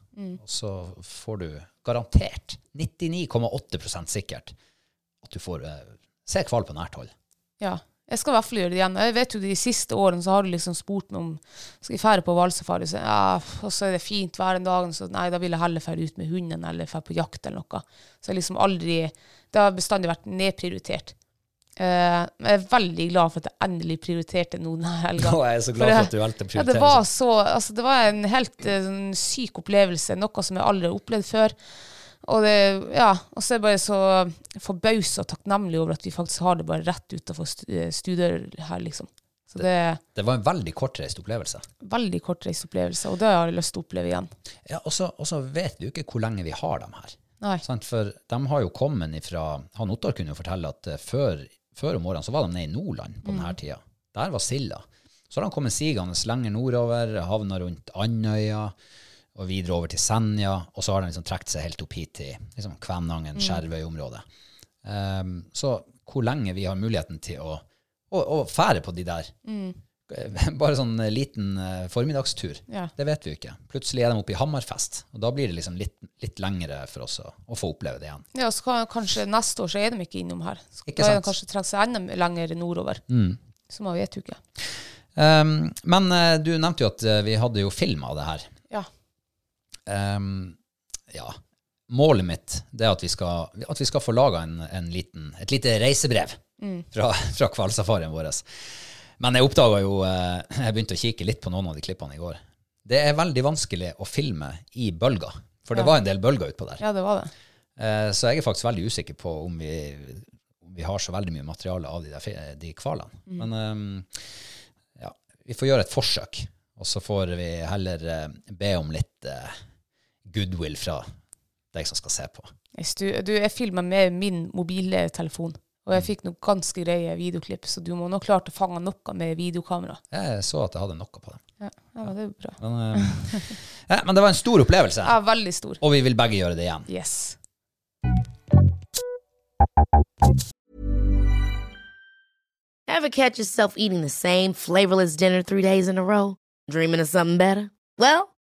Og så får du garantert 99,8% sikkert at du får se hval på nært hold. Ja. Jeg skal i hvert fall gjøre det igjen. Jeg vet jo De siste årene så har du liksom spurt meg om skal jeg fære på hvalsafari. Så, ja, og så er det fint vær den dagen, så nei, da vil jeg heller fære ut med hunden eller fære på jakt eller noe. Så jeg liksom aldri Det har bestandig vært nedprioritert. Uh, jeg er veldig glad for at jeg endelig prioriterte noen denne helga. er jeg så glad For for at du valgte å Ja, prioritere det var sånn. så Altså, det var en helt sånn syk opplevelse. Noe som jeg aldri har opplevd før. Og det, ja, og så er jeg bare så forbausa og takknemlig over at vi faktisk har det bare rett utafor studier her, liksom. Så det er Det var en veldig kortreist opplevelse. veldig kortreist opplevelse, og det har jeg lyst til å oppleve igjen. Ja, og så vet jo ikke hvor lenge vi har dem her. Nei. Sant? For de har jo kommet ifra Han Ottar kunne jo fortelle at eh, før, før om morgenen så var de nede i Nordland på denne tida. Der var silda. Så har de kommet sigende lenger nordover, havna rundt Andøya og videre over til Senja, og så har de liksom trukket seg helt opp hit til liksom, Kvænangen, Skjervøy-området. Um, så hvor lenge vi har muligheten til å, å, å fære på de der Bare sånn eh, liten uh, formiddagstur. Ja. Det vet vi jo ikke. Plutselig er de oppe i Hammerfest, og da blir det liksom litt, litt lengre for oss å, å få oppleve det igjen. Ja, så kan, kanskje neste år så er de ikke innom her. Så Ikke da er de kanskje trukket seg enda lenger nordover. Så man vet jo ikke. Um, men uh, du nevnte jo at uh, vi hadde jo film av det her. Ja. Um, ja. Målet mitt det er at vi skal, at vi skal få laga en, en liten, et lite reisebrev fra, fra hvalsafarien vår. Men jeg oppdaga jo eh, Jeg begynte å kikke litt på noen av de klippene i går. Det er veldig vanskelig å filme i bølger, for det Ja. var en del bølger utpå der. ja, det var det. Eh, Så jeg er faktisk veldig usikker på om vi, om vi har så veldig mye materiale av de, der, de hvalene. Men eh, ja, vi får gjøre et forsøk, og så får vi heller eh, be om litt goodwill fra deg som skal se på. Stu, du, jeg filma med min mobiltelefon, og Mm. jeg fikk noen ganske greie videoklipp, så du må nok klart å fange noe med videokamera. Jeg så at jeg hadde noe på dem. Ja, ja det er bra. Men, eh, ja, men det var en stor opplevelse, Ja, veldig stor. og vi vil begge gjøre det igjen. Yes. Ever catch yourself eating the same flavorless dinner three days in a row? Dreaming of something better? Well,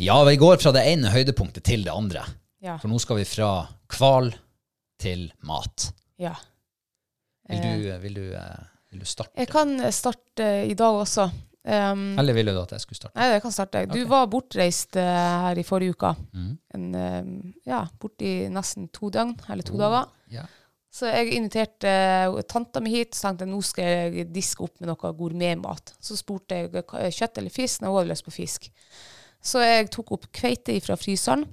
Ja, vi går fra det ene høydepunktet til det andre. Ja. For nå skal vi fra hval til mat. ja. Vil du, vil du, eh, vil du starte? Jeg kan starte i dag også. Um, Eller vil du at jeg skulle starte? Nei, jeg kan starte. Du okay. var bortreist uh, her i forrige uke. Mm. En, uh, ja, borti nesten to døgn, eller to Oh. dager. Yeah. Så jeg inviterte uh, tanta mi hit, så tenkte jeg nå skal jeg diske opp med noe gourmetmat. Så spurte jeg eh, kjøtt eller fisk, når hun hadde lyst på fisk. Så jeg tok opp kveite fra fryseren.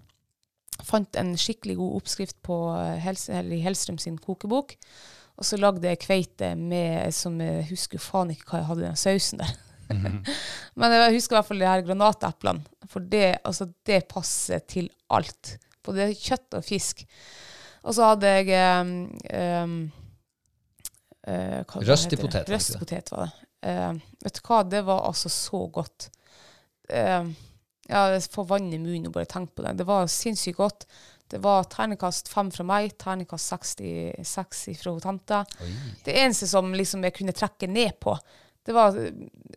Fant en skikkelig god oppskrift på eh, Helse, Hellstrøm sin kokebok. Og så lagde jeg kveite med som Jeg husker faen ikke hva jeg hadde i den sausen der. Men jeg husker i hvert fall de her granateplene. For det, altså, det passer til alt. Både kjøtt og fisk. Og så hadde jeg um, uh, eh, hva- hva Røstig potet, var det Uh. Eh, vet du hva, det var altså så godt. Eh, ja, jeg får vann i munnen og bare tenke på det. Det var sinnssykt godt. Det var terningkast fem fra meg, terningkast 66 fra tante. Det eneste som liksom jeg kunne trekke ned på, det var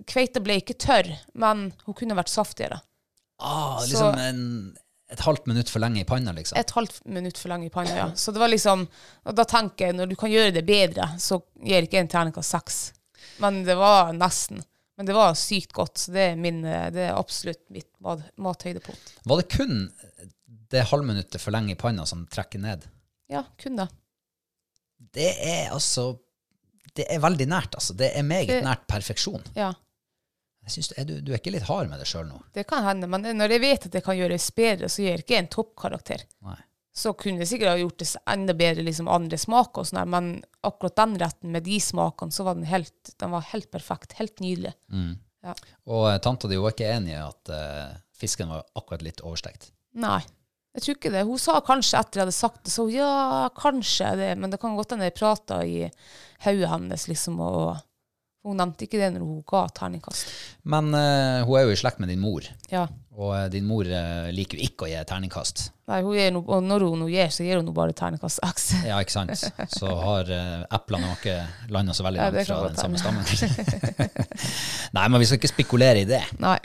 Kveita ble ikke tørr, men hun kunne vært saftigere. Ah, Så- liksom en, et halvt minutt for lenge i panna, liksom. Et halvt minutt for lenge i panna, ja. Så det var liksom Og da tenker jeg, når du kan gjøre det bedre, så gir ikke en terningkast seks. Men det var nesten. Men det var sykt godt, så det er, min, det er absolutt mitt mat, mathøydepunkt. Var det kun det halvminuttet for lenge i panna som trekker ned? Ja, kun det. Det er altså Det er veldig nært, altså. Det er meget Det- nært perfeksjon. Ja. Jeg synes, er du, du er ikke litt hard med deg sjøl nå? Det kan hende, men når jeg vet at det kan gjøres bedre, så gir jeg ikke en toppkarakter. Nei. Så kunne jeg sikkert ha gjort det enda bedre, liksom andre smaker og sånn men akkurat den retten med de smakene, så var den helt, den var helt perfekt. Helt nydelig. Ja. Og eh, tanta di var ikke enig i at uh, fisken var akkurat litt overstekt. Nei, jeg tror ikke det. Hun sa kanskje etter jeg hadde sagt det, så ja, kanskje det, men det kan godt hende jeg prata i hodet hennes, liksom, og hun nevnte ikke det når hun ga terningkast. Men uh, hun er jo i slekt med din mor, Ja. og uh, din mor uh, liker jo ikke å gi terningkast. Nei, no, og når hun gir, så gir hun nå bare terningkast X. Ja, ikke sant? Så har eplene ikke landa så veldig langt fra den samme stammen. Nei, men vi skal ikke spekulere i det. Nei,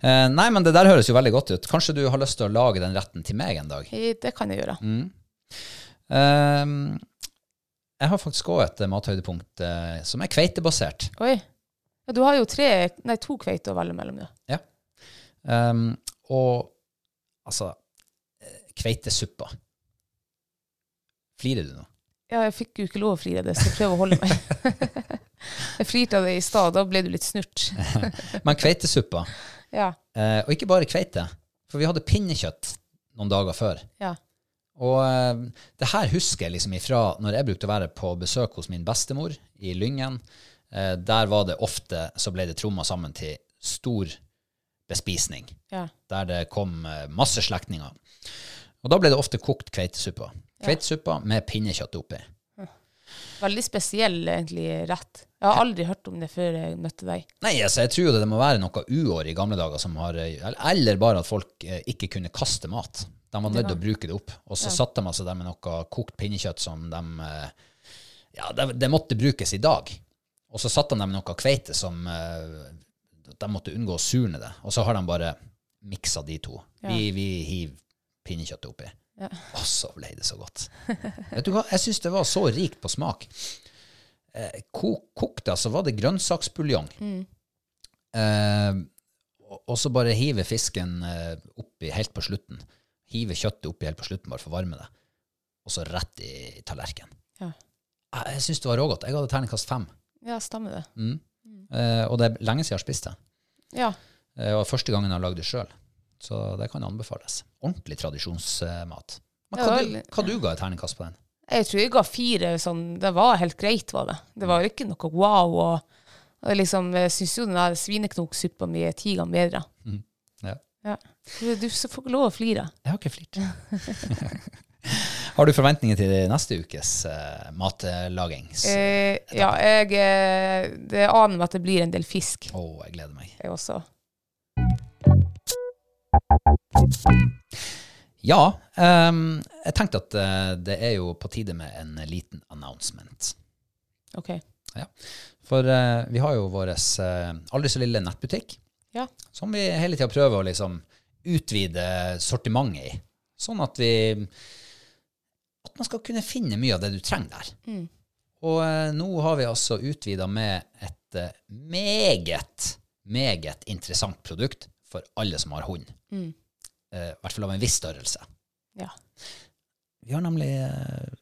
nei, men det der høres jo veldig godt ut. Kanskje du har lyst til å lage den retten til meg en dag? det kan jeg gjøre. Eh, jeg har faktisk òg et eh, mathøydepunkt eh, som er kveitebasert. Oi. Ja, du har jo tre, nei, to kveiter å velge mellom, ja. Ja. Um, og altså eh, Kveitesuppa. Flirer du nå? Ja, jeg fikk jo ikke lov å flire av det, så jeg prøver å holde meg. jeg flirte av det i stad, da ble du litt snurt. Men kveitesuppa, Ja, eh, og ikke bare kveite, for vi hadde pinnekjøtt noen dager før. ja. Og eh, det her husker jeg liksom ifra når jeg brukte å være på besøk hos min bestemor i Lyngen. Eh, der var det ofte, så ble det tromma sammen til stor bespisning. ja. Der det kom eh, masse slektninger. Og da ble det ofte kokt kveitesuppa. Kveitesuppa med pinnekjøtt oppi. Veldig spesiell, egentlig, rett. Jeg har aldri hørt om det før jeg møtte deg. Nei, altså, jeg tror jo det må være noe uår i gamle dager som har Eller, bare at folk ikke kunne kaste mat. De var nødt til å bruke det opp. Og så satt de altså der med noe kokt pinnekjøtt som de eh, Ja, det, det måtte brukes i dag. Og så satt de der med noe kveite som eh, De måtte unngå å surne det. Og så har de bare miksa de to. Vi, vi hiver pinnekjøttet oppi. Og så ble det så godt. Vet du hva, jeg syns det var så rikt på smak. Eh, ko- kokt, altså, var det grønnsaksbuljong. Eh, og- og så bare hive fisken eh, oppi helt på slutten. Hive kjøttet oppi helt på slutten, bare for å varme det. Og så rett i tallerkenen. Ja. Jeg, jeg syns det var rågodt. Jeg hadde terningkast fem. Ja, stemmer det. Eh, og det er lenge siden jeg har spist det. Ja. Eh, og første gangen jeg har lagd det sjøl. Så det kan anbefales. Ordentlig tradisjonsmat. Men Ja, hva, vel- du, hva du ga i terningkast på den? Jeg tror jeg ga fire sånn Det var helt greit, var det. Det var ikke noe wow. Og, og liksom, jeg syns jo den der svineknoksuppa mi er ti ganger bedre. Ja. Ja. Du, du får ikke lov å flire. Jeg har ikke flirt. har du forventninger til neste ukes uh, matlaging? Eh, ja, jeg eh, Det aner meg at det blir en del fisk, jeg gleder meg. jeg også. Ja, um, jeg tenkte at eh, det er jo på tide med en liten announcement. OK. Ja. For uh, vi har jo vår eh, aldri så lille nettbutikk, Ja. som vi hele tida prøver å liksom utvide sortimentet i. Sånn at vi At man skal kunne finne mye av det du trenger der. Og eh, nå har vi altså utvida med et eh, meget, meget interessant produkt for alle som har hund. Eh, I hvert fall av en viss størrelse. Ja. Vi har nemlig eh,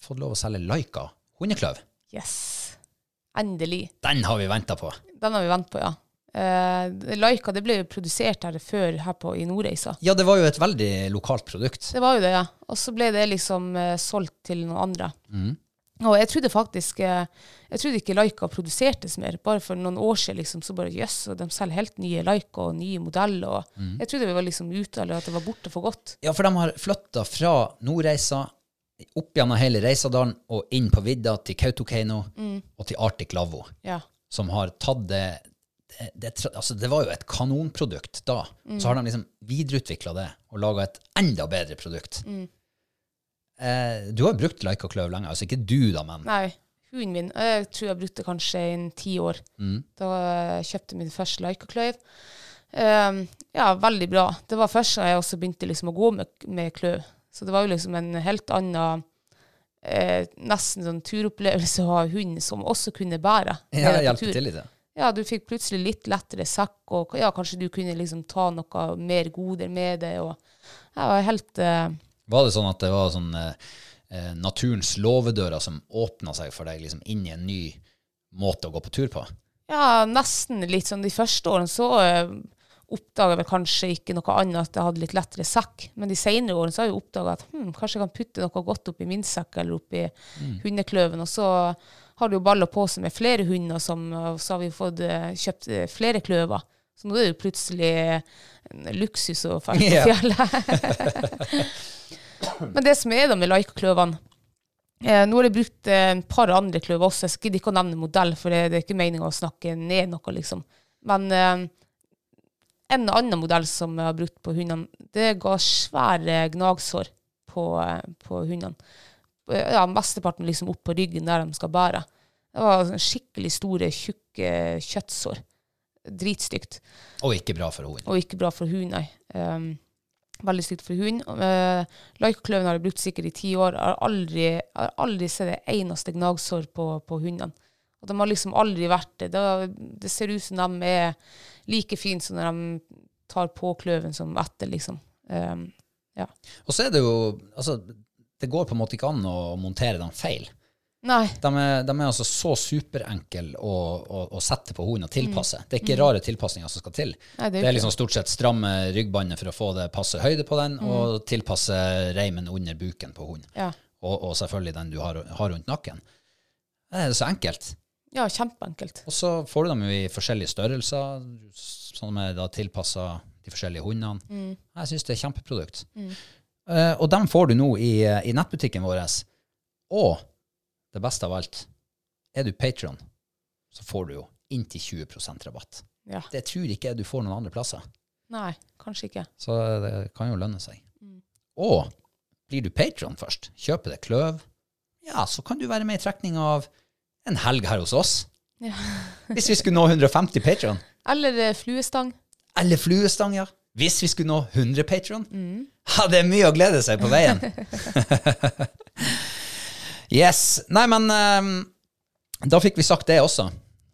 fått lov å selge Laika hundekløv. Yes. Endelig. Den har vi venta på. Den har vi ventet på, ja. Eh, Laika det ble jo produsert her før her på, i Nordreisa. Ja, det var jo et veldig lokalt produkt. Det var jo det, ja. Og så ble det liksom uh, solgt til noen andre. Og jeg trodde faktisk uh, Jeg trodde ikke Laika produsertes mer. Bare for noen år siden liksom, så bare jøss, og de selger helt nye Laika og nye modeller. Og Jeg trodde vi var liksom ute, eller at det var borte for godt. Ja, for de har flytta fra Nordreisa, opp gjennom hele Reisadalen og inn på vidda til Kautokeino og til Arctic Lavvo, Ja. som har tatt det det, altså det var jo et kanonprodukt da. Så har de liksom videreutvikla det og laga et enda bedre produkt. Eh, du har brukt Laika kløv lenge, altså ikke du, da, men Nei, hunden min Jeg tror jeg brukte kanskje i en ti år. Da jeg kjøpte min første Laika Kløv. Um, ja, veldig bra. Det var først da jeg også begynte liksom å gå med, med kløv. Så det var jo liksom en helt annen eh, Nesten sånn turopplevelse å ha hund som også kunne bære. ja, tur. til litt. Ja. Ja, du fikk plutselig litt lettere sekk, og ja, kanskje du kunne liksom ta noe mer goder med det. Og jeg var helt eh, Var det sånn at det var sånn eh, eh, naturens låvedører som åpna seg for deg liksom inn i en ny måte å gå på tur på? Ja, nesten litt sånn de første årene så uh, oppdaga jeg vel kanskje ikke noe annet at jeg hadde litt lettere sekk. Men de senere årene så har jeg oppdaga at hm, kanskje jeg kan putte noe godt oppi min sekk eller oppi hundekløven. Og så har du baller balla på seg med flere hunder, som, og så har vi fått eh, kjøpt eh, flere kløver. Så nå er det jo plutselig en luksus å dra på fjellet. Men det som er da med Laika-kløvene eh, Nå har jeg brukt eh, en par andre kløver også. Jeg gidder ikke å nevne modell, for det, det er ikke meninga å snakke ned noe, liksom. Men eh, en annen modell som jeg har brukt på hundene, det ga svære gnagsår på, eh, på hundene. Eh, Ja, mesteparten liksom opp på ryggen der de skal bære. Det var skikkelig store, tjukke kjøttsår. Dritstygt. Og ikke bra for hunden. Og ikke bra for hunden, nei. Um, veldig stygt for hunden. Uh, Laikakløven har jeg brukt sikkert i ti år. Jeg har aldri, har aldri sett det eneste gnagsår på, på hundene. Og de har liksom aldri vært det. Det, det ser ut som de er like fine som når de tar på kløven som etter, liksom. Um, ja. Og så er det jo Altså, det går på en måte ikke an å montere dem feil. Nei. De er, de er altså så superenkle å, å, å sette på hunden og tilpasse. Det er ikke rare tilpasninger som skal til. Mm. Nei, det er det er liksom stort sett stramme ryggbåndet for å få det passe høyde på den, og tilpasse reimen under buken på hunden. Ja. Og, og selvfølgelig den du har, har rundt nakken. Det er så enkelt. ja, kjempeenkelt. Og så får du dem jo i forskjellige størrelser, sånn at de er tilpassa de forskjellige hundene. Jeg syns det er kjempeprodukt. Eh, og dem får du nå i, i nettbutikken vår. Og det beste av alt, er du patron, så får du jo inntil 20% rabatt. Ja. Det tror ikke jeg du får noen andre plasser. Nei, kanskje ikke. Så det kan jo lønne seg. Og blir du patron først, kjøper deg kløv, ja, så kan du være med i trekning av en helg her hos oss. Ja. Hvis vi skulle nå 150 patron. Eller eh, fluestang. Eller fluestang, ja. Hvis vi skulle nå 100 patron. Ja, det er mye å glede seg på veien. yes. Nei, men um, da fikk vi sagt det også.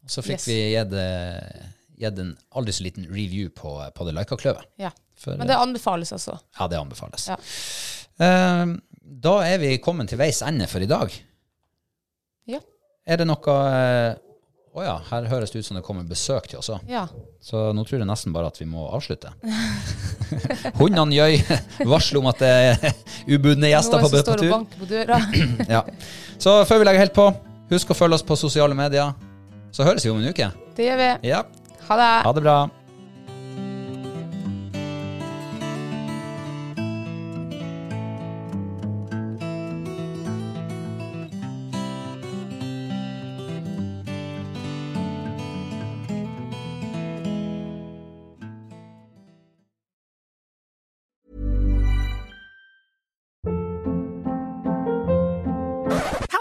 Så fikk Yes. vi gitt, eh, en aldri så liten review på, på det Laika-kløvet. Ja. For, Men det anbefales altså. Ja, det anbefales. Ja. Ehm, da er vi kommet til veis ende for i dag. Ja. Er det noe eh, Å ja, her høres det ut som det kommer besøk til oss òg. ja. Så nå tror jeg nesten bare at vi må avslutte. Hundene gjøy varsler om at det er ubudne gjester Noen på, som står og banker på døra. Ja. Så før vi legger helt på, husk å følge oss på sosiale medier. Så høres vi om en uke. Det gjør vi. Ja, Ha det. ha det bra.